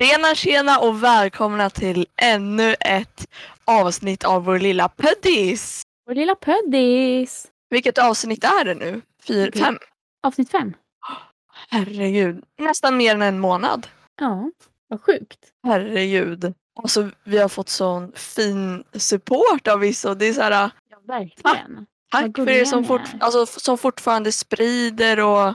Tjena tjena och välkomna till ännu ett avsnitt av vår lilla Puddis. Vår lilla Puddis. Vilket avsnitt är det nu? Fyra, fem? Avsnitt fem. Herregud, nästan mer än en månad. Ja, vad sjukt. Herregud. Alltså vi har fått sån fin support av vissa och det är så här Ja, verkligen. tack Vad för er som, fort, alltså, som fortfarande sprider och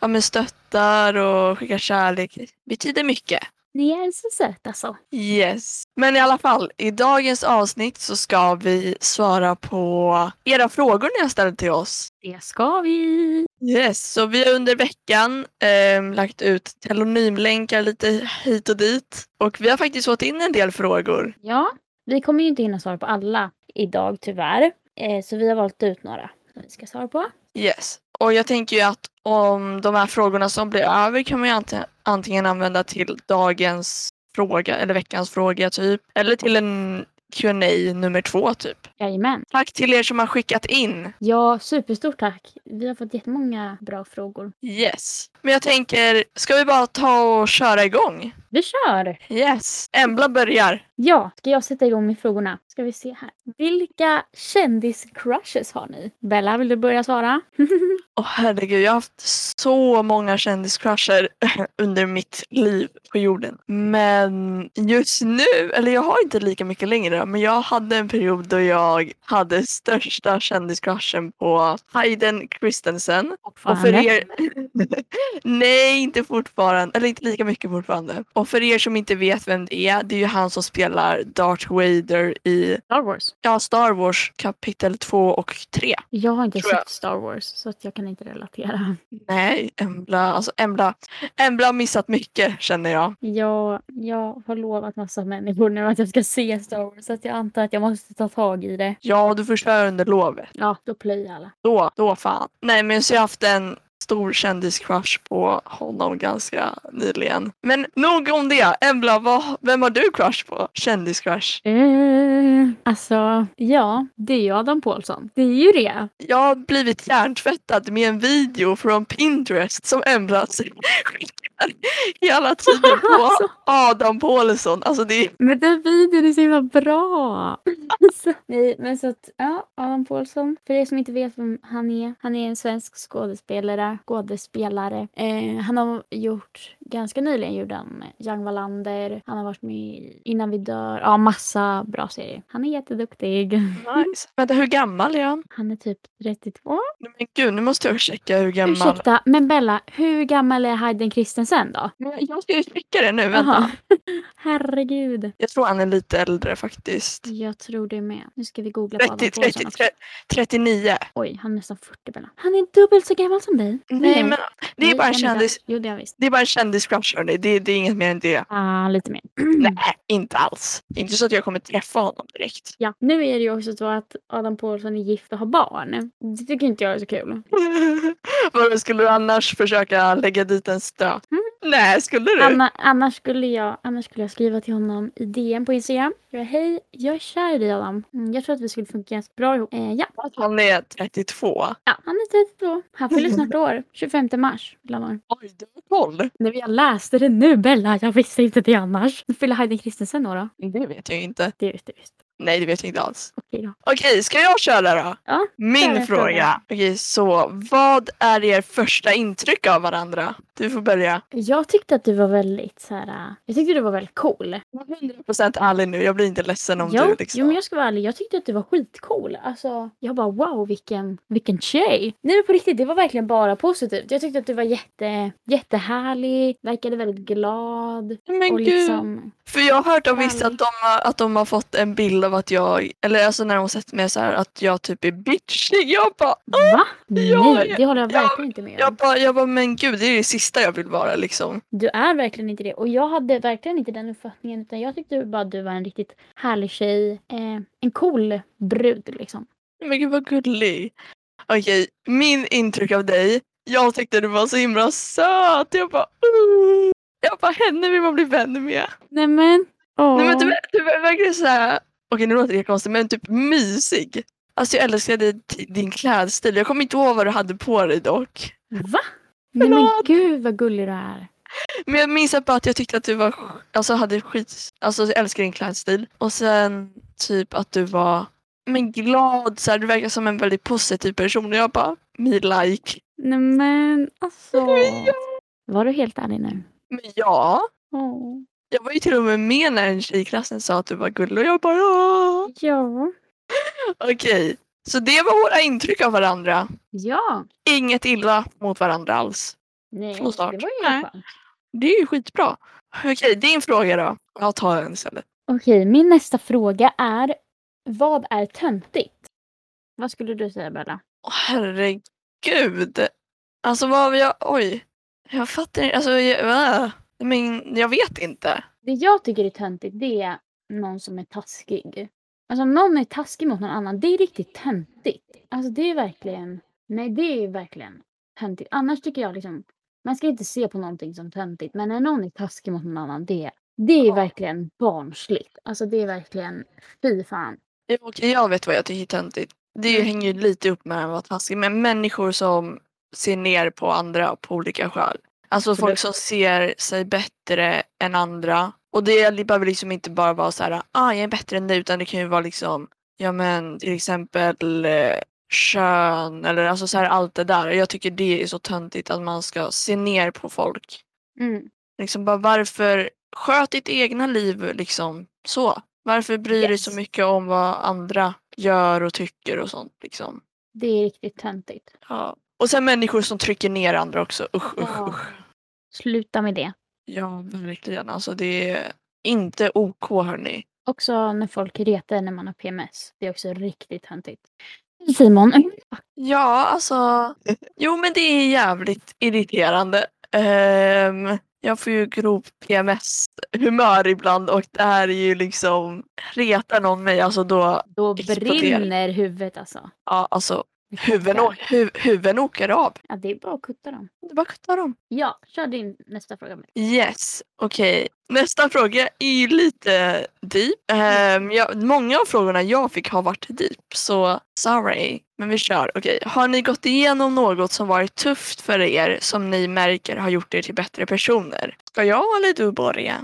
ja, men stöttar och skickar kärlek. betyder mycket. Ni är så söta så. Yes. Men i alla fall, i dagens avsnitt så ska vi svara på era frågor ni har ställt till oss. Det ska vi. Yes, så vi har under veckan ehm, lagt ut telonymlänkar lite hit och dit. Och vi har faktiskt fått in en del frågor. Ja, vi kommer ju inte hinna svara på alla idag tyvärr. Eh, så vi har valt ut några som vi ska svara på. Yes. Och jag tänker ju att om de här frågorna som blir över kan man ju ant- antingen använda till dagens fråga eller veckans fråga typ. Eller till en Q&A nummer två typ. Jajamän. Tack till er som har skickat in. Ja, superstort tack. Vi har fått jättemånga bra frågor. Yes. Men jag tänker, ska vi bara ta och köra igång? Vi kör! Yes. Embla börjar. Ja, ska jag sätta igång med frågorna? Ska vi se här. Vilka kändiscrushes har ni? Bella, vill du börja svara? Åh herregud, jag har haft så många kändiscrusher under mitt liv på jorden. Men just nu, eller jag har inte lika mycket längre, men jag hade en period då jag hade största kändiscrushen på Hayden Christensen. Och för er... Nej, inte fortfarande. Eller inte lika mycket fortfarande. Och för er som inte vet vem det är, det är ju han som spelar Darth Vader i Star Wars. ja, Star Wars kapitel 2 och 3. Jag har inte sett Star Wars så att jag kan inte relatera. Nej, Embla, alltså Embla, Embla har missat mycket känner jag. Jag, jag har lovat massa människor nu att jag ska se Star Wars så att jag antar att jag måste ta tag i det. Ja, du köra under lovet. Ja, då plöjer alla. Då, då fan. Nej, men så jag har haft en stor kändiscrush på honom ganska nyligen. Men nog om det. Embla, vad, vem har du crush på? Kändiscrush? Eh, alltså, ja, det är ju Adam Pålsson. Det är ju det. Jag har blivit hjärntvättad med en video från Pinterest som Embla skickar hela tiden på. Adam Pålsson. Alltså det är Men den videon är så himla bra. Alltså, nej, men så att, ja, Adam Pålsson. För er som inte vet vem han är. Han är en svensk skådespelare. skådespelare. Eh, han har gjort, ganska nyligen gjorde han Young Wallander. Han har varit med i Innan vi dör. Ja, massa bra serier. Han är jätteduktig. nice. Vänta, hur gammal är han? Han är typ 32. Nej, Men gud, nu måste jag checka hur gammal. Ursäkta, men Bella, hur gammal är Hayden Christensen då? Men Jag ska ju checka det nu, vänta. Herregud. Jag tror han är lite äldre faktiskt. Jag tror det med. Nu ska vi googla på Adam 30, Pålsson 30, också. 39. Oj, han är nästan 40 Bella. Han är dubbelt så gammal som dig. Nej, men det är Nej, bara en kändis. Jo, det är visst. Det är bara en kändiscrush hörni. Det, det är inget mer än det. Ah, lite mer. Nej, inte alls. Inte så att jag kommer träffa honom direkt. Ja, nu är det ju också så att Adam Pålsson är gift och har barn. Det tycker inte jag är så kul. Vad skulle du annars försöka lägga dit en stöt? Mm. Nej, skulle du? Anna, annars, skulle jag, annars skulle jag skriva till honom i DM på Instagram. Jag Hej, jag är kär i dig Adam. Mm, jag tror att vi skulle funka ganska bra ihop. Eh, ja. Att han är 32. ja, han är 32. Han fyller snart år. 25 mars fyller år. Oj, du har koll. Nej, jag läste det nu Bella. Jag visste inte det annars. Fyller Hayden Christensen då? då? Det vet jag inte. Det visste jag visst. Nej, det vet jag inte alls. Okej. Okej, ska jag köra då? Ja, Min fråga. fråga. Okej, så vad är er första intryck av varandra? Du får börja. Jag tyckte att du var väldigt så här. äh, Jag tyckte du var väldigt cool. Var 100% ärlig nu, jag blir inte ledsen om jo, du liksom. jo, men jag ska vara ärlig. Jag tyckte att du var skitcool. Alltså, jag bara wow, vilken, vilken tjej. Nej, men på riktigt, det var verkligen bara positivt. Jag tyckte att du var jätte, jättehärlig, verkade väldigt glad. Men och gud. liksom, För jag har hört av vissa att de, att de har fått en bild av att jag, eller alltså när har sett mig så här att jag typ är bitchig. Jag bara, va? Ja, Nej, det håller jag ja, verkligen inte med jag om. bara, jag bara, men gud det är det sista jag vill vara liksom. Du är verkligen inte det. Och jag hade verkligen inte den uppfattningen. Utan jag tyckte bara att du var en riktigt härlig tjej. Eh, en cool brud liksom. Men gud vad gullig. Okej, min intryck av dig. Jag tyckte du var så himla söt. Jag bara, uh. jag bara henne vill man bli vän med. Nej men. Åh. Nej men du, du är verkligen såhär, okej nu låter det konstigt men typ mysig. Alltså jag älskade di- din klädstil. Jag kommer inte ihåg vad du hade på dig dock. Va? Nej men gud vad gullig du är. Men jag minns bara att jag tyckte att du var, alltså hade skit, alltså jag älskar din klädstil. Och sen typ att du var men glad, så här, du verkar som en väldigt positiv person och jag bara, me like. Nej men alltså. Var du helt ärlig nu? Men ja, Åh. Jag var ju till och med med när en tjej i klassen sa att du var gullig och jag bara ja. Ja. Okej, så det var våra intryck av varandra. Ja. Inget illa mot varandra alls. Nej, det var ju Nej. Det är ju skitbra. Okej, din fråga då. Jag tar den istället. Okej, min nästa fråga är vad är töntigt? Vad skulle du säga Bella? Åh, herregud. Alltså vad har jag, oj. Jag fattar inte, alltså jag, äh. Men jag vet inte. Det jag tycker är töntigt det är någon som är taskig. Alltså om någon är taskig mot någon annan, det är riktigt töntigt. Alltså det är verkligen, nej det är verkligen töntigt. Annars tycker jag liksom, man ska inte se på någonting som töntigt. Men när någon är taskig mot någon annan, det, det är Ja. verkligen barnsligt. Alltså det är verkligen, fy fan. Ja, jag vet vad jag tycker är töntigt. Det Mm. hänger ju lite upp med att vara taskig. Men människor som ser ner på andra på olika skäl. Alltså Absolut. folk som ser sig bättre än andra. Och det behöver liksom inte bara vara så här, ah jag är bättre än dig. Utan det kan ju vara liksom, ja men till exempel eh, kön eller alltså så här allt det där. Jag tycker det är så töntigt att man ska se ner på folk. Mm. Liksom bara varför, sköt ditt egna liv liksom så. Varför bryr du dig så Yes. mycket om vad andra gör och tycker och sånt liksom. Det är riktigt töntigt. Ja. Och sen människor som trycker ner andra också. Usch, usch, Ja. usch. Sluta med det. Ja, verkligen. Alltså det är inte OK hörni. Också när folk retar när man har PMS. Det är också riktigt töntigt. Simon. Ja, alltså. Jo, men det är jävligt irriterande. Ehm, jag får ju grov PMS-humör ibland och det här är ju liksom, retar någon mig alltså då, Då Exploderar. brinner huvudet alltså. ja alltså huvuden, å- åker av. Ja, det är bara att kutta dem. Det är bara att kutta dem. Ja, kör din nästa fråga. Yes, okej. Nästa fråga är ju lite deep. Ehm, jag, många av frågorna jag fick har varit deep, så sorry. Men vi kör. Okej, Har ni gått igenom något som varit tufft för er som ni märker har gjort er till bättre personer? Ska jag eller du börja?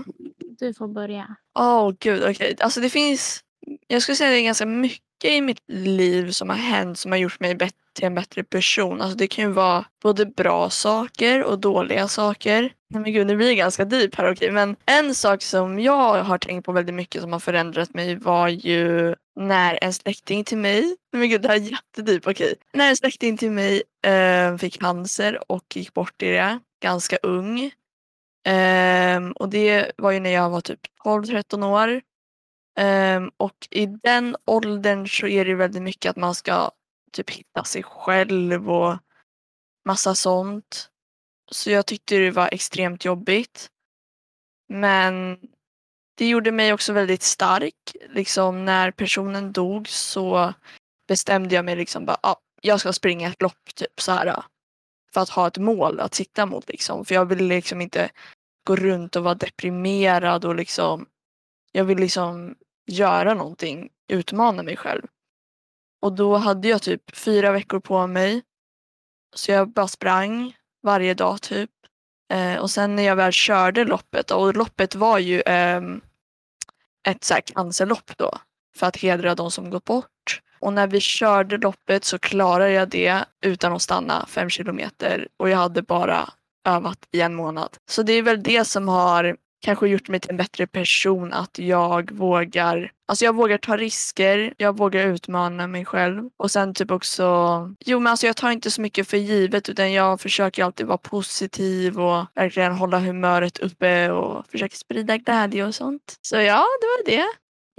Du får börja. Åh gud, okej. Alltså det finns, jag skulle säga det är ganska mycket i mitt liv som har hänt som har gjort mig till en bättre person. Alltså det kan ju vara både bra saker och dåliga saker. Nej men gud, nu blir det ganska deep här okej. Men en sak som jag har tänkt på väldigt mycket som har förändrat mig var ju när en släkting till mig, nej men gud det här är jättedeep, okej. När en släkting till mig eh, fick cancer och gick bort i det ganska ung. Eh, och det var ju när jag var typ 12-13 år. Um, och i den åldern så är det väldigt mycket att man ska typ hitta sig själv och massa sånt. Så jag tyckte det var extremt jobbigt. Men det gjorde mig också väldigt stark. Liksom när personen dog så bestämde jag mig liksom bara, ah, jag ska springa ett lopp typ så här. För att ha ett mål att sikta mot liksom. För jag ville liksom inte gå runt och vara deprimerad och liksom jag vill liksom göra någonting, utmana mig själv. Och då hade jag typ fyra veckor på mig. Så jag bara sprang varje dag typ. Eh, och sen när jag väl körde loppet, och loppet var ju eh, ett så här cancerlopp då. För att hedra de som gått bort. Och när vi körde loppet så klarade jag det utan att stanna fem kilometer. Och jag hade bara övat i en månad. Så det är väl det som har kanske gjort mig till en bättre person att jag vågar, alltså jag vågar ta risker, jag vågar utmana mig själv och sen typ också, jo men alltså jag tar inte så mycket för givet utan jag försöker alltid vara positiv och verkligen hålla humöret uppe och försöker sprida glädje och sånt. Så ja, det var det.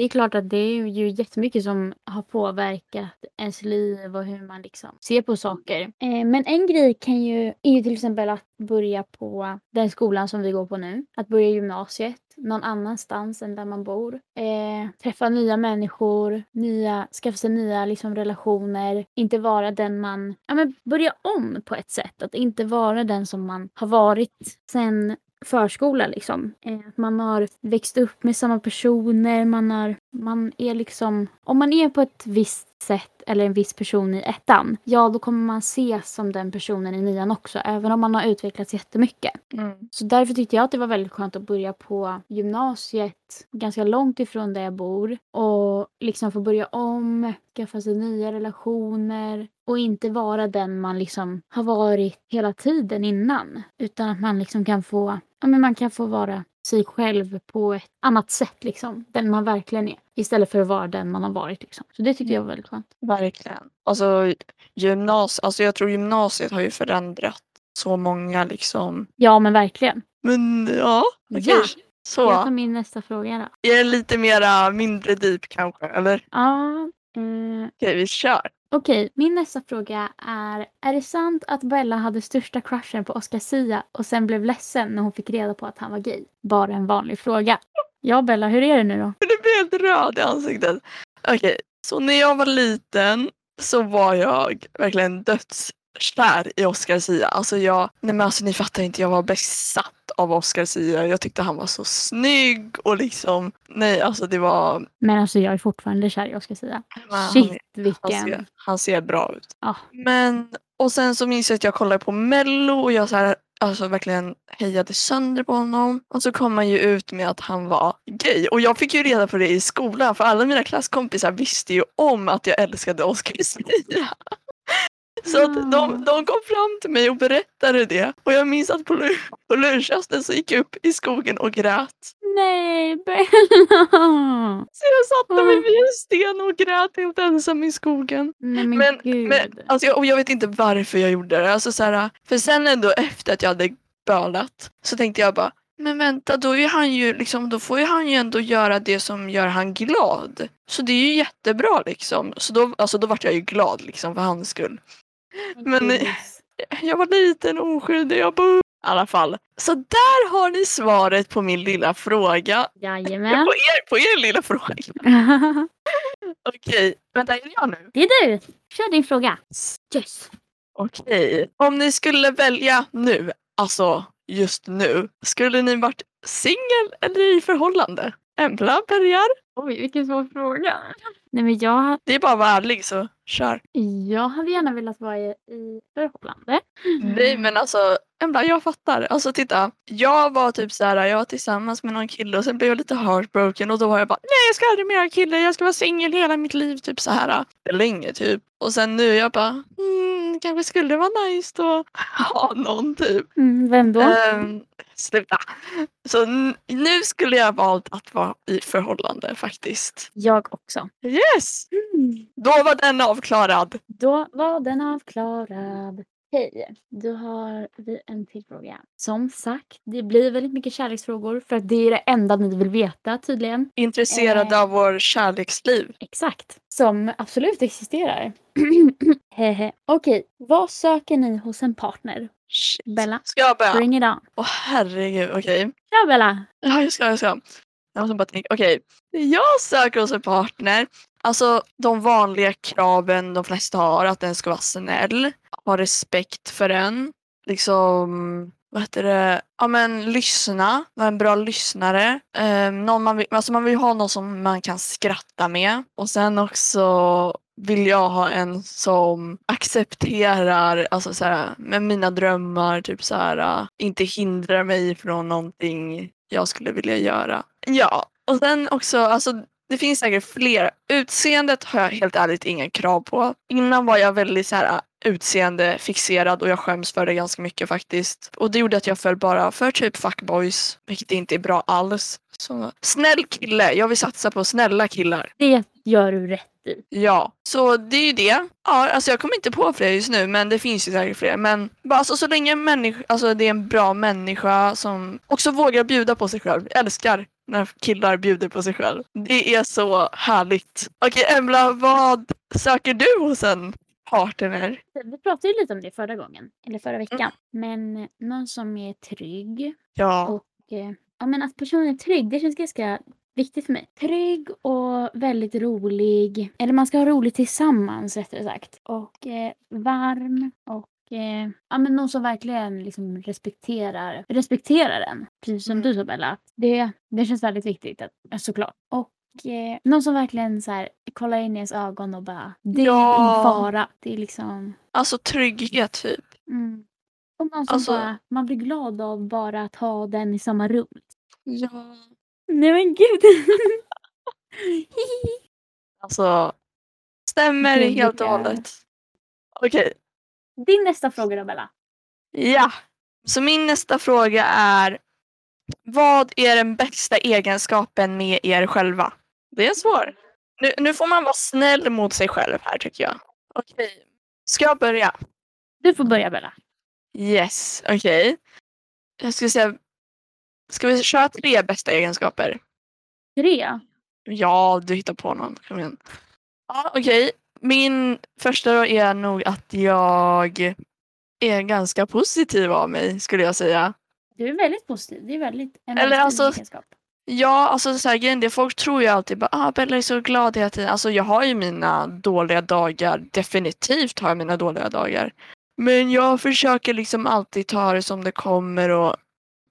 Det är klart att det är ju jättemycket som har påverkat ens liv och hur man liksom ser på saker. Eh, men en grej kan ju, är ju till exempel att börja på den skolan som vi går på nu. Att börja gymnasiet någon annanstans än där man bor. Eh, träffa nya människor, nya, skaffa sig nya liksom, relationer. Inte vara den man, ja men börja om på ett sätt. Att inte vara den som man har varit sen förskola liksom. Eh, Att man har växt upp med samma personer, man, har, man är liksom... Om man är på ett visst sätt eller en viss person i ettan, ja då kommer man ses som den personen i nian också, även om man har utvecklats jättemycket. Mm. Så därför tyckte jag att det var väldigt skönt att börja på gymnasiet ganska långt ifrån där jag bor och liksom få börja om, skaffa sig nya relationer och inte vara den man liksom har varit hela tiden innan. Utan att man liksom kan få, ja men man kan få vara sig själv på ett annat sätt liksom. Den man verkligen är. Istället för att vara den man har varit liksom. Så det tyckte jag var väldigt skönt. Verkligen. Alltså, gymnas alltså jag tror gymnasiet har ju förändrat så många liksom. Ja men verkligen. Men ja, okej. Ja. Så, Jag tar min nästa fråga då. är det lite mera mindre deep kanske? Eller? Ja. Eh, Okej, vi kör. Okej, min nästa fråga är. Är det sant att Bella hade största crushen på Oscar Sia och sen blev ledsen när hon fick reda på att han var gay? Bara en vanlig fråga. Ja Bella, hur är det nu då? Du blir helt röd i ansiktet. Okej, så när jag var liten så var jag verkligen dödskär i Oscar Sia. Alltså jag, nej men alltså ni fattar inte, jag var besatt av Oscar Sia. Jag tyckte han var så snygg och liksom, nej alltså det var, Men alltså jag är fortfarande kär i Oscar Sia. han, Shit han, vilken... ser, han ser bra ut. Ja. Men, och sen så minns jag att jag kollade på mello och jag så här, alltså verkligen hejade sönder på honom. Och så kom han ju ut med att han var gay. Och jag fick ju reda på det i skolan för alla mina klasskompisar visste ju om att jag älskade Oscar Sia. Så att de, de kom fram till mig och berättade det. Och jag minns att på, på lunchrasten så gick jag upp i skogen och grät. Nej Bella! Så jag satte mig vid en sten och grät helt ensam i skogen. Nej men, Men, gud. men alltså, jag, och jag vet inte varför jag gjorde det. Alltså, så här, för sen ändå efter att jag hade bölat så tänkte jag bara men vänta, då, är han ju, liksom, då får ju han ju ändå göra det som gör han glad. Så det är ju jättebra liksom. Så då, alltså, då vart jag ju glad liksom, för hans skull. Men-. Jag var liten och oskyldig, jag bara... I alla fall. Så där har ni svaret på min lilla fråga. Ja, Jajamän. på, er, på er lilla fråga. Okej, vänta, är det jag nu? det är du. Kör din fråga. Yes. Okej. Om ni skulle välja nu, alltså just nu, skulle ni varit singel eller i förhållande? Embla börjar. Oj, vilken svår fråga. Nej men jag, Det är bara att vara ärlig så kör. jag hade gärna velat vara i, i förhållande. Nej men alltså Embla jag fattar. Alltså titta. Jag var typ så här, jag var tillsammans med någon kille och sen blev jag lite heartbroken och då var jag bara nej jag ska aldrig mer ha kille, jag ska vara singel hela mitt liv typ så här. Länge typ. Och sen nu jag bara mm, kanske skulle vara nice då ha någon typ. Mm, vem då? Ehm, sluta. Så nu skulle jag valt att vara i förhållande faktiskt. Jag också. Yes! Då var den avklarad. Då var den avklarad. Hej, då har vi en till fråga. Som sagt, det blir väldigt mycket kärleksfrågor för att det är det enda ni vill veta tydligen. Intresserad Eh. av vår kärleksliv. Exakt. Som absolut existerar. Okej, vad söker ni hos en partner? Shit. Bella, Ska jag börja? bring it on. Åh herregud, okej. Kör Bella! Ja, jag ska, jag ska. Jag måste bara tänka. Okej. Jag söker hos en partner. Alltså de vanliga kraven de flesta har. Att den ska vara snäll. Ha respekt för en. Liksom, vad heter det? Ja men lyssna. Vara en bra lyssnare. Eh, någon man, vill, alltså, man vill ha någon som man kan skratta med. Och sen också vill jag ha en som accepterar alltså, så här, med mina drömmar. Typ så här, inte hindrar mig från någonting jag skulle vilja göra. Ja, och sen också, alltså det finns säkert fler. Utseendet har jag helt ärligt inga krav på. Innan var jag väldigt så här utseende fixerad och jag skäms för det ganska mycket faktiskt. Och det gjorde att jag föll bara för typ fuckboys, vilket inte är bra alls. Så, snäll kille, jag vill satsa på snälla killar. Det gör du rätt i. Ja, så det är ju det. Ja, alltså jag kommer inte på fler just nu men det finns ju säkert fler. Men bara alltså, så länge människa, alltså, det är en bra människa som också vågar bjuda på sig själv. Jag älskar när killar bjuder på sig själv. Det är så härligt. Okej Embla, vad söker du hos en partner? Vi pratade ju lite om det förra gången, eller förra veckan. Men någon som är trygg Ja, och eh, ja, men att personen är trygg, det känns ganska viktigt för mig. Trygg och väldigt rolig. Eller man ska ha roligt tillsammans rättare sagt. Och eh, varm och eh, ja, men någon som verkligen liksom respekterar, respekterar en. Precis som Mm. du sa Bella. Det, det känns väldigt viktigt att, såklart. Och eh, någon som verkligen så här, kollar in i ens ögon och bara det är Ja. ingen fara. Det är liksom Alltså trygghet typ. mm. Och någon som Alltså- bara, man blir glad av bara att ha den i samma rum. Ja. Nej men gud. Alltså stämmer Gud, helt och hållet. Okej, Din nästa fråga då Bella. ja. Så min nästa fråga är vad är den bästa egenskapen med er själva? Det är svår. Nu, nu får man vara snäll mot sig själv här tycker jag. Okej, ska jag börja? Du får börja Bella. Yes, okej. Jag skulle säga, ska vi köra tre bästa egenskaper? Tre. Ja, du hittar på någon. Kom igen. Ja, okej. Min första då är nog att jag är ganska positiv av mig skulle jag säga. Du är väldigt positiv. Det är väldigt en Eller alltså- egenskap. Ja, alltså så här, grejen, det folk tror ju alltid bara ah, Bella är så glad hela tiden. Alltså jag har ju mina dåliga dagar. Definitivt har jag mina dåliga dagar. Men jag försöker liksom alltid ta det som det kommer och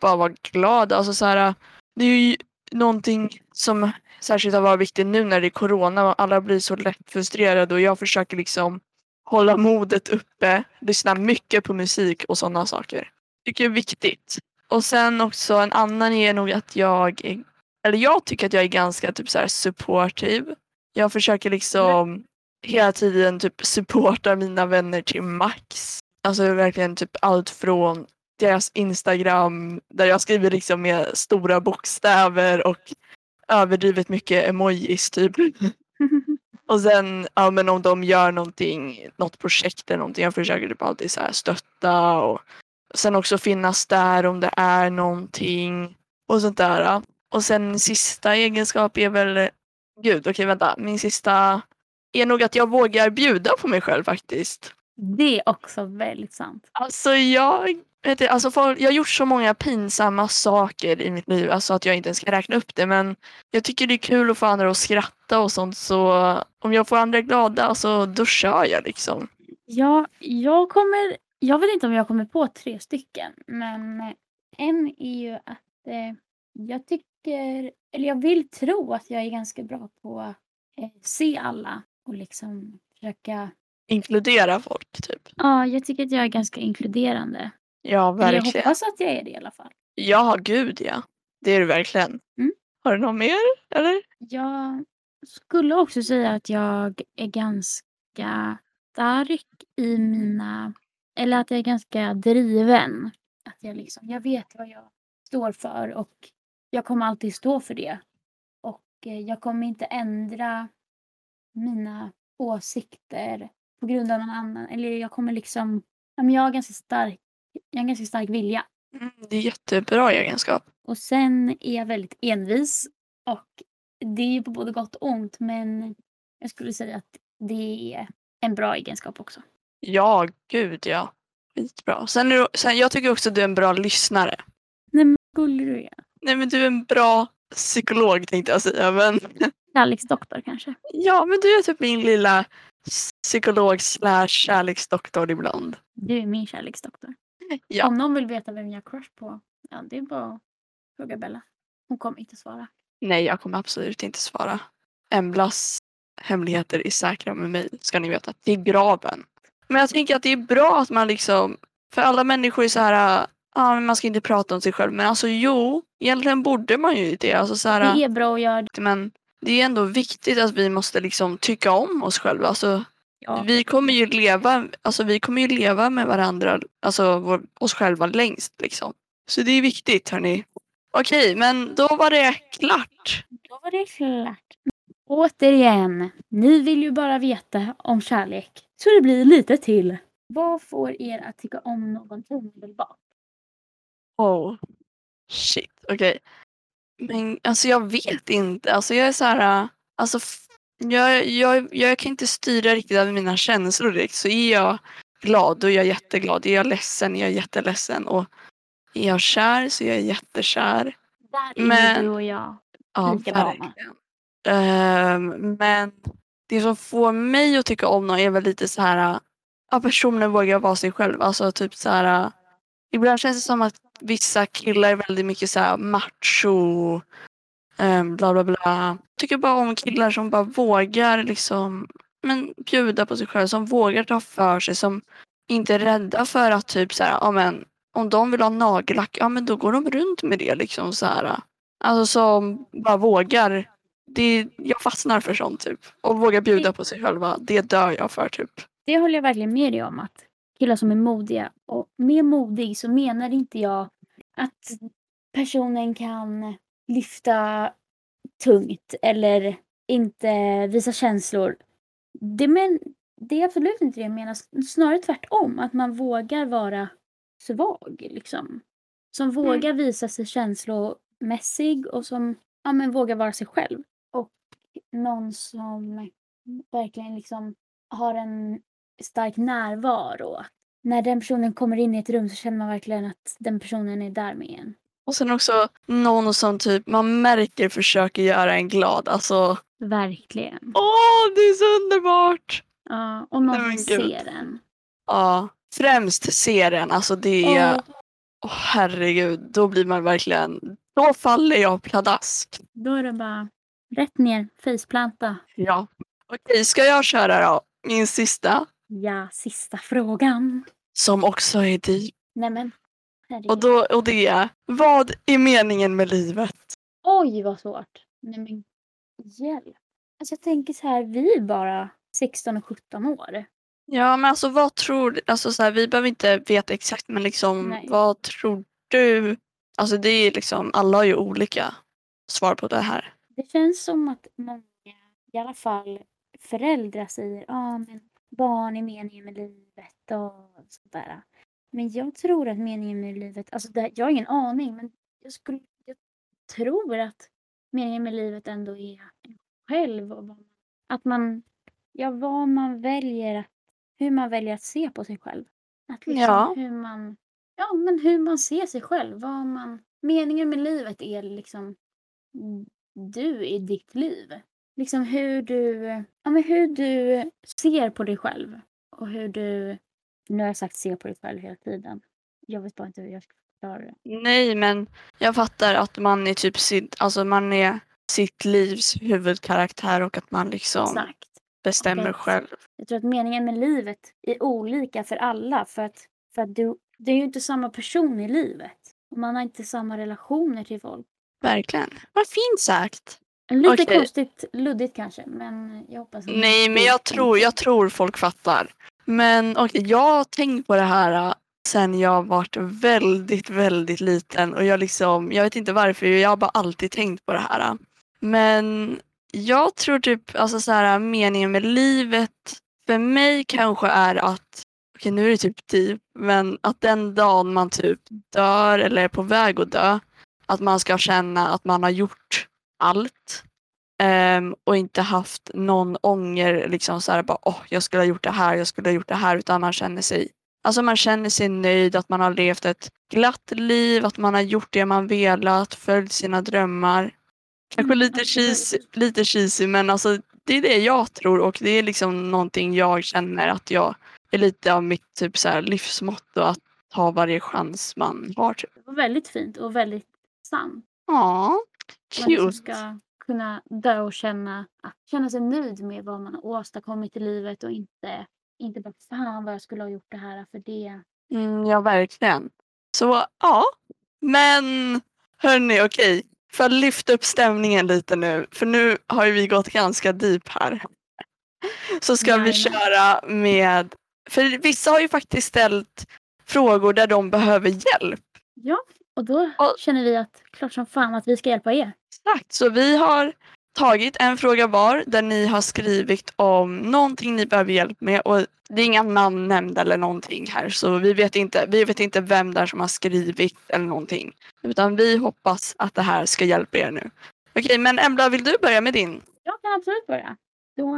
bara vara glad. Alltså så här, det är ju någonting som särskilt har varit viktig nu när det är corona och alla blir så lätt frustrerade och jag försöker liksom hålla modet uppe, lyssna mycket på musik och sådana saker. Tycker det är viktigt. Och sen också en annan är nog att jag är, eller jag tycker att jag är ganska typ så här supportive. Jag försöker liksom hela tiden typ supporta mina vänner till max. Alltså verkligen typ allt från deras Instagram där jag skriver liksom med stora bokstäver och överdrivet mycket emojis typ. Och sen ja, men om de gör någonting, något projekt eller någonting, jag försöker typ alltid så här stötta och sen också finnas där om det är någonting och sånt där. Och sen sista egenskap är väl, gud okej vänta, min sista är nog att jag vågar bjuda på mig själv faktiskt. Det är också väldigt sant. Alltså jag, du, alltså folk, jag har gjort så många pinsamma saker i mitt liv, alltså att jag inte ens kan räkna upp det. Men jag tycker det är kul att få andra att skratta och sånt så om jag får andra glada alltså, då kör jag liksom. Ja, jag kommer... Jag vet inte om jag kommer på tre stycken. Men en är ju att eh, jag tycker... Eller jag vill tro att jag är ganska bra på att eh, se alla och liksom försöka... Inkludera folk typ. Ja, jag tycker att jag är ganska inkluderande. Ja Eller jag verkligen. hoppas att jag är det i alla fall. Ja gud ja. Det är du verkligen. Mm. Har du något mer eller? Jag skulle också säga att jag är ganska stark i mina... Eller att jag är ganska driven. Att jag, liksom, jag vet vad jag står för och jag kommer alltid stå för det. Och eh, jag kommer inte ändra mina åsikter på grund av någon annan. Eller jag kommer liksom... Jag har ganska stark, jag har en ganska stark vilja. Mm, det är jättebra egenskap. Och sen är jag väldigt envis. Och det är ju på både gott och ont men jag skulle säga att det är en bra egenskap också. Ja gud ja. Skitbra. Sen, är du, sen jag tycker också att du är en bra lyssnare. Nej men skulle du är. Nej men du är en bra psykolog tänkte jag säga. Men, Kärleksdoktor kanske. ja men du är typ min lilla psykolog slash kärleksdoktor ibland. Du är min kärleksdoktor. Ja. Om någon vill veta vem jag har crush på, ja det är bara att fråga Bella. Hon kommer inte svara. Nej jag kommer absolut inte svara. Emblas hemligheter är säkra med mig ska ni veta. Till graven. Men jag tänker att det är bra att man liksom, för alla människor är så här, men man ska inte prata om sig själv. Men alltså jo, egentligen borde man ju det. Alltså så här, Det är bra att göra det. Men det är ändå viktigt att vi måste liksom tycka om oss själva. Alltså, Ja. vi, kommer ju leva, alltså, vi kommer ju leva med varandra, alltså vår, oss själva längst. Liksom. Så det är viktigt hörni. Okej, men då var det klart. Då var det klart. Återigen, ni vill ju bara veta om kärlek. Så det blir lite till. Vad får er att tycka om någon omedelbart? Oh, shit, okej. Men alltså jag vet inte. Alltså jag är så här, alltså jag, jag, jag kan inte styra riktigt över mina känslor direkt. Så är jag glad, då är jag jätteglad. Är jag ledsen, är jag jätteledsen. Och är jag kär så är jag jättekär. Där är Men- du och jag. Ja, Lika bra. verkligen. Ehm, men det som får mig att tycka om någon är väl lite så här, att personen vågar vara sig själv. Alltså typ så här. Ibland känns det som att vissa killar är väldigt mycket så här macho. Eh, bla bla bla. Tycker bara om killar som bara vågar liksom men, bjuda på sig själv. Som vågar ta för sig. Som inte är rädda för att typ så här, ja, men, om de vill ha nagellack, ja men då går de runt med det liksom så här. Alltså som bara vågar. Det, jag fastnar för sånt typ. Och vågar bjuda på sig själva. Det dör jag för typ. Det håller jag verkligen med dig om. Att killar som är modiga. Och med modig så menar inte jag att personen kan lyfta tungt eller inte visa känslor. Det, men, det är absolut inte det jag menar. Snarare tvärtom. Att man vågar vara svag. Liksom. Som vågar visa sig känslomässig och som ja, men vågar vara sig själv. Och någon som verkligen liksom har en stark närvaro. När den personen kommer in i ett rum så känner man verkligen att den personen är där med en. Och sen också någon som typ man märker försöker göra en glad. Alltså, Verkligen. åh det är så underbart! Ja, och någon som ser en. Ja, främst serien. Alltså det är, Och åh herregud, då blir man verkligen, då faller jag pladask. då är det bara rätt ner, faceplanta. Ja. Okej, ska jag köra då? Min sista, Ja, sista frågan. som också är deep. Nej men, herregud. Och, då, och det är, vad är meningen med livet? Oj, vad svårt. Nej men, hjälp. Alltså jag tänker så här, vi är bara 16 och 17 år. Ja, men alltså vad tror du? Alltså så här, vi behöver inte veta exakt, men liksom Nej. vad tror du? Alltså det är liksom, alla har ju olika svar på det här. Det känns som att många, i alla fall föräldrar säger ja men barn är meningen med livet och sådär. Men jag tror att meningen med livet, alltså det, jag har ingen aning men jag, skulle, jag tror att meningen med livet ändå är själv och att man, ja vad man väljer, att- hur man väljer att se på sig själv. Att liksom Ja. hur man, ja men hur man ser sig själv, vad man, meningen med livet är liksom du i ditt liv. Liksom hur du, ja, men hur du ser på dig själv. Och hur du, nu har jag sagt se på dig själv hela tiden. Jag vet bara inte hur jag ska förklara det. Nej, men jag fattar att man är typ sitt, alltså man är sitt livs huvudkaraktär och att man liksom Exakt. bestämmer Okej. själv. Jag tror att meningen med livet är olika för alla. För att, för att du, det är ju inte samma person i livet. Och man har inte samma relationer till folk. Verkligen. Vad fint sagt. Lite Okej. konstigt, luddigt kanske. Men jag hoppas att Nej, men jag tror, jag tror folk fattar. Men okej, jag har tänkt på det här äh, sen jag varit väldigt, väldigt liten och jag liksom, jag vet inte varför, jag har bara alltid tänkt på det här. Äh. Men jag tror typ, alltså så här, äh, meningen med livet för mig kanske är att, okej nu är det typ deep, men att den dagen man typ dör eller är på väg att dö, att man ska känna att man har gjort allt. Ehm, och inte haft någon ånger, liksom så här, bara, åh, jag skulle ha gjort det här, jag skulle ha gjort det här, utan man känner sig Alltså man känner sig nöjd, att man har levt ett glatt liv, att man har gjort det man velat, följt sina drömmar. Kanske Mm, lite, cheesy, lite cheesy, men alltså det är det jag tror och det är liksom någonting jag känner att jag är lite av mitt typ så här livsmotto, att ta varje chans man har. Typ. Det var väldigt fint och väldigt sant. Ja, cute. ska kunna dö och känna, att känna sig nöjd med vad man har åstadkommit i livet och inte, inte bara fan vad jag skulle ha gjort det här för det. Mm, ja, verkligen. Så ja, men hörni, okej. För att lyfta upp stämningen lite nu, för nu har ju vi gått ganska deep här. Så ska vi Jajamän. köra med, för vissa har ju faktiskt ställt frågor där de behöver hjälp. Ja, och då Och- känner vi att klart som fan att vi ska hjälpa er. Exakt, så vi har tagit en fråga var där ni har skrivit om någonting ni behöver hjälp med och det är inga namn nämnda eller någonting här så vi vet inte, vi vet inte vem där som har skrivit eller någonting. Utan vi hoppas att det här ska hjälpa er nu. Okej, men Embla vill du börja med din? Jag kan absolut börja. Då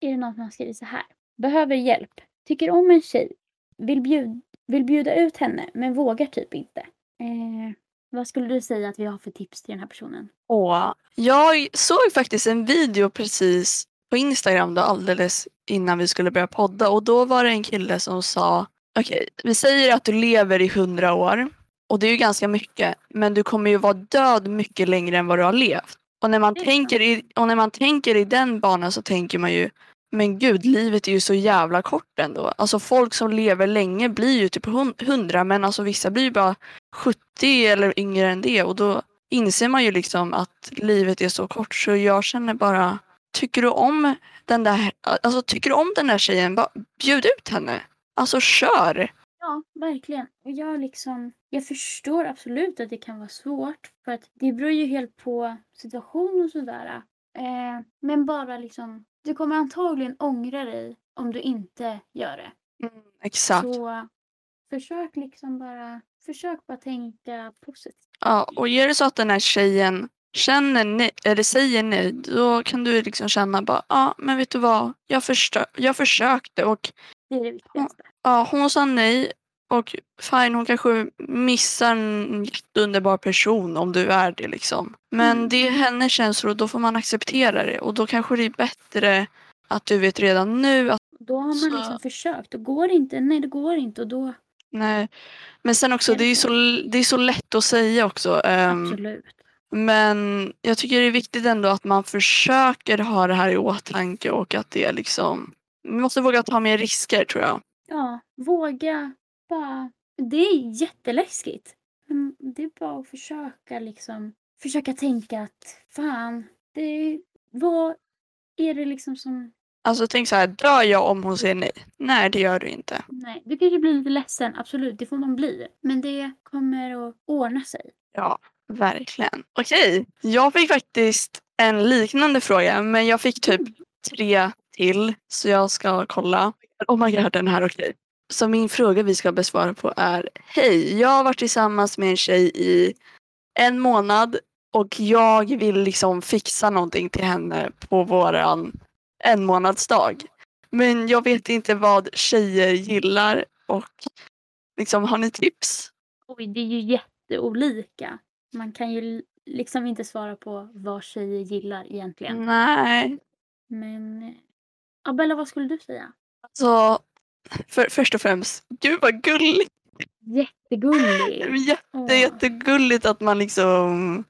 är det någon som har skrivit så här. Behöver hjälp. Tycker om en tjej. Vill, bjud, vill bjuda ut henne men vågar typ inte. Eh, vad skulle du säga att vi har för tips till den här personen? Åh, jag såg faktiskt en video precis på Instagram då alldeles innan vi skulle börja podda och då var det en kille som sa okej, vi säger att du lever i hundra år och det är ju ganska mycket men du kommer ju vara död mycket längre än vad du har levt. Och när man, tänker i, och när man tänker i den banan så tänker man ju men gud, livet är ju så jävla kort ändå. Alltså folk som lever länge blir ju typ hun- hundra men alltså vissa blir ju bara 70 eller yngre än det och då inser man ju liksom att livet är så kort så jag känner bara Tycker du om den där, alltså tycker du om den där tjejen, bara bjud ut henne. Alltså kör! Ja, verkligen. Jag liksom, jag förstår absolut att det kan vara svårt för att det beror ju helt på situation och sådär. Eh, men bara liksom, du kommer antagligen ångra dig om du inte gör det. Mm, exakt. Så försök liksom bara, försök bara tänka positivt. Ja, och är det så att den här tjejen känner nej, eller säger nej, då kan du liksom känna bara, ja men vet du vad, jag, förstö- jag försökte och Det är det viktigaste. ja, hon sa nej och fine, hon kanske missar en jätteunderbar person om du är det liksom. Men Mm. det är hennes känslor och då får man acceptera det och då kanske det är bättre att du vet redan nu att Då har man Så- liksom försökt och går det inte, nej det går inte och då nej. Men sen också, det är, så? det är så lätt att säga också. ehm, absolut. Men jag tycker det är viktigt ändå att man försöker ha det här i åtanke och att det är liksom... Vi måste våga ta mer risker tror jag. Ja, våga bara. Det är jätteläskigt. Men det är bara att försöka liksom. Försöka tänka att fan, det, vad är det liksom som... Alltså tänk så här, dör jag om hon säger nej? Nej, det gör du inte. Nej, du kanske blir lite ledsen, absolut, det får man bli. Men det kommer att ordna sig. Ja, verkligen. Okej, jag fick faktiskt en liknande fråga men jag fick typ tre till så jag ska kolla. Oh my god, den här är okej. Så min fråga vi ska besvara på är Hej, jag har varit tillsammans med en tjej i en månad och jag vill liksom fixa någonting till henne på våran en månadsdag. Men jag vet inte vad tjejer gillar och liksom har ni tips? Oj, det är ju jätteolika. Man kan ju liksom inte svara på vad tjejer gillar egentligen. Nej, Men... eh, Ja, Bella, vad skulle du säga? Så för, först och främst, gud vad gulligt. Jättegullig. Det är jätte, jättegulligt att man liksom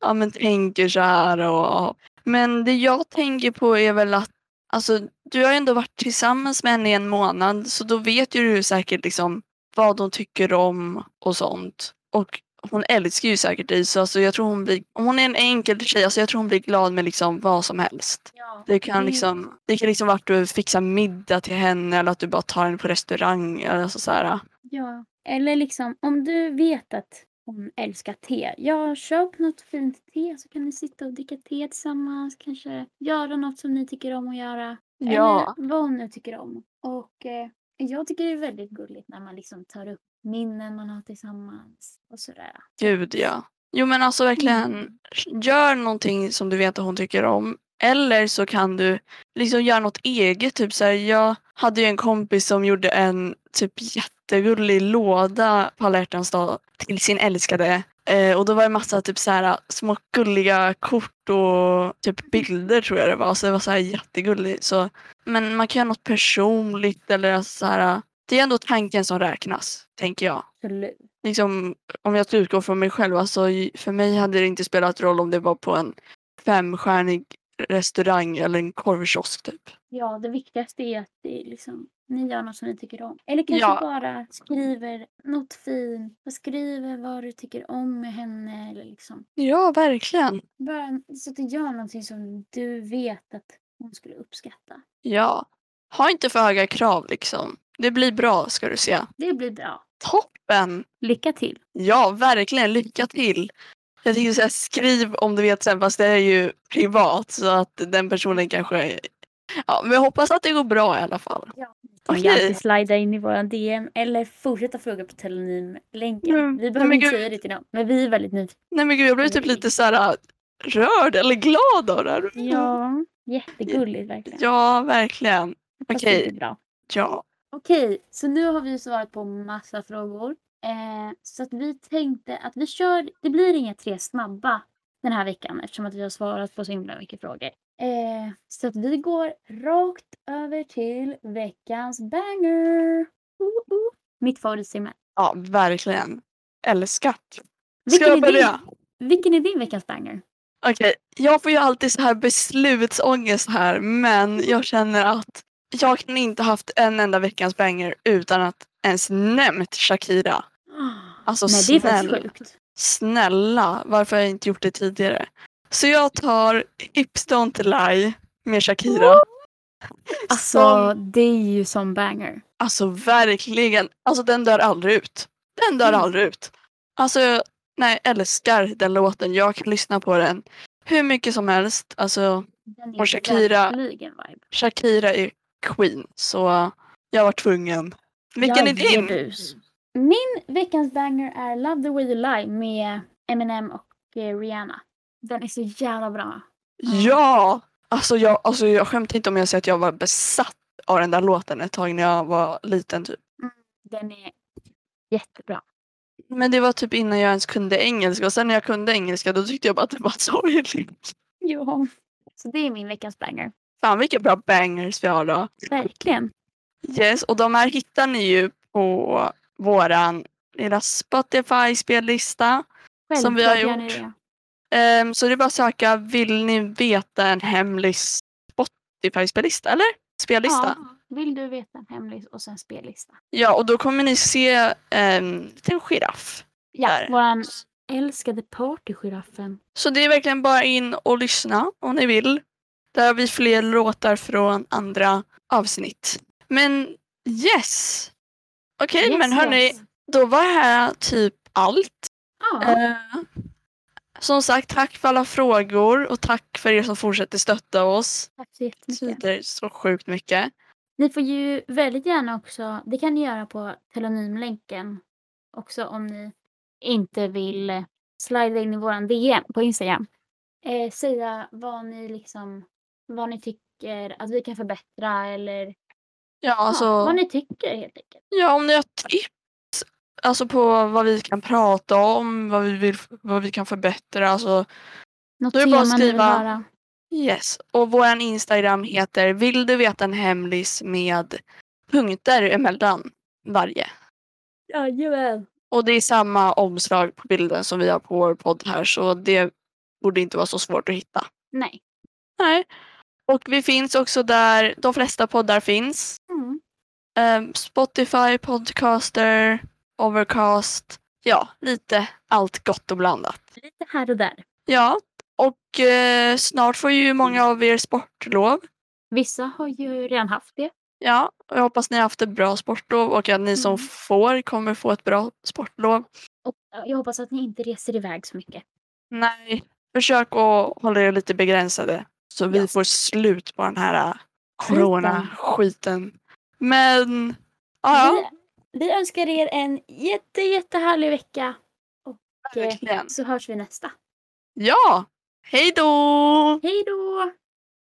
ja, men tänker så här. Och, men det jag tänker på är väl att alltså, du har ju ändå varit tillsammans med henne i en månad så då vet ju du säkert liksom vad hon tycker om och sånt. Och hon älskar ju säkert dig så alltså, jag tror hon blir, om hon är en enkel tjej, alltså, jag tror hon blir glad med liksom vad som helst. Ja, Det kan det- liksom, det kan liksom vara att du fixar middag till henne eller att du bara tar henne på restaurang. Eller så, så här. Ja, eller liksom om du vet att hon älskar te. Ja, köp något fint te så kan ni sitta och dricka te tillsammans. Kanske göra något som ni tycker om att göra. Ja, Eller vad hon nu tycker om. Och eh, jag tycker det är väldigt gulligt när man liksom tar upp minnen man har tillsammans och sådär. gud ja. Jo men alltså verkligen, gör någonting som du vet att hon tycker om. Eller så kan du liksom göra något eget. Typ så här, jag hade ju en kompis som gjorde en typ jättegullig låda på alla hjärtans dag till sin älskade. Eh, och då var det massa typ så här, små gulliga kort och typ bilder tror jag det var. Så det var så här jättegulligt. Så, men man kan göra något personligt eller så här. Det är ändå tanken som räknas, tänker jag Absolut. liksom, om jag ska utgå från mig själv, alltså, för mig hade det inte spelat roll om det var på en femstjärnig restaurang eller en korvkiosk typ. Ja, det viktigaste är att det är liksom, ni gör något som ni tycker om. Eller kanske Ja. bara skriver något fint. Och skriver vad du tycker om med henne. Eller liksom. Ja, verkligen. Bara så att du gör någonting som du vet att hon skulle uppskatta. Ja. Ha inte för höga krav liksom. Det blir bra ska du se. Det blir bra. Toppen! Lycka till! Ja, verkligen. Lycka till! Jag tänkte säga skriv om du vet sen fast det är ju privat så att den personen kanske... Ja, men jag hoppas att det går bra i alla fall. Ja. Kan Okej. ju alltid slida in i våran DM eller fortsätta fråga på telonym-länken. Mm, Vi behöver inte säga det till någon. Men vi är väldigt nyfikna. Nej men gud jag blev typ lite så här rörd eller glad av det här. Ja, jättegulligt verkligen. Ja, verkligen. Okej. bra. Ja. Okej, så nu har vi svarat på massa frågor. Eh, så att vi tänkte att vi kör, det blir inga tre snabba den här veckan eftersom att vi har svarat på så himla mycket frågor. Eh, så att vi går rakt över till veckans banger. Uh, uh. Mitt favoritsimmer. Ja, verkligen. Älskat. Ska Vilken jag är din- börja? Vilken är din veckans banger? Okej, jag får ju alltid så här beslutsångest här men jag känner att jag kan inte haft en enda veckans banger utan att ens nämnt Shakira. Alltså Nej, det är faktiskt snälla. sjukt. Snälla, varför har jag inte gjort det tidigare? Så jag tar Hips Don't Lie med Shakira. Alltså, Som- det är ju som banger. Alltså verkligen, alltså den dör aldrig ut. Den dör Mm. aldrig ut. Alltså, nej, jag älskar den låten. Jag kan lyssna på den hur mycket som helst. Alltså, Och Shakira-. Shakira är queen, så jag var tvungen. Vilken är din? Jajebus. Min veckans banger är Love the way you lie med Eminem och eh, Rihanna. Den är så jävla bra. Ja! Alltså jag, alltså jag skämtar inte om jag säger att jag var besatt av den där låten ett tag när jag var liten. Typ. Den är jättebra. Men det var typ innan jag ens kunde engelska och sen när jag kunde engelska då tyckte jag bara att det var sorgligt. Ja. Så det är min veckans banger. Fan vilka bra bangers vi har då. Verkligen. Yes, och de här hittar ni ju på våran lilla Spotify-spellista. Som vi har Självklart gjort. Ehm, så det är bara att söka Vill ni veta en hemlig Spotify-spellista eller? Spellista. Ja. Vill du veta en hemlis och sen spellista? Ja, och då kommer ni se en liten giraff. Ja, Där. våran älskade partygiraffen. Så det är verkligen bara in och lyssna om ni vill. Där har vi fler låtar från andra avsnitt. Men yes! Okej, Yes, men hörni, yes. då var här typ allt. Ja. Eh, som sagt, tack för alla frågor och tack för er som fortsätter stötta oss. Tack så jättemycket. betyder så sjukt mycket. Ni får ju väldigt gärna också, det kan ni göra på telenymlänken också om ni inte vill slida in i våran DM på Instagram. Eh, säga vad ni liksom, vad ni tycker att vi kan förbättra eller Ja, alltså, ja, vad ni tycker helt enkelt. ja, om ni har tips alltså på vad vi kan prata om, vad vi, vill, vad vi kan förbättra. Alltså, Något Då är det bara att skriva- yes. Och vår Instagram heter Vill du veta en hemlis med punkter emellan varje. Jajamän. Och det är samma omslag på bilden som vi har på vår podd här så det borde inte vara så svårt att hitta. Nej. Nej. Och vi finns också där de flesta poddar finns. Mm. Ehm, Spotify, Podcaster, Overcast. Ja, lite allt gott och blandat. Lite här och där. Ja, och eh, snart får ju många av er sportlov. Vissa har ju redan haft det. Ja, och jag hoppas ni har haft ett bra sportlov och att ni som Mm. får kommer få ett bra sportlov. Och jag hoppas att ni inte reser iväg så mycket. Nej, försök att hålla er lite begränsade så vi Ja. får slut på den här eh, corona-skiten. Men, ja, Vi, önskar er en jätte, jättehärlig vecka. Och eh, så hörs vi nästa. Ja, hej då! Hej då!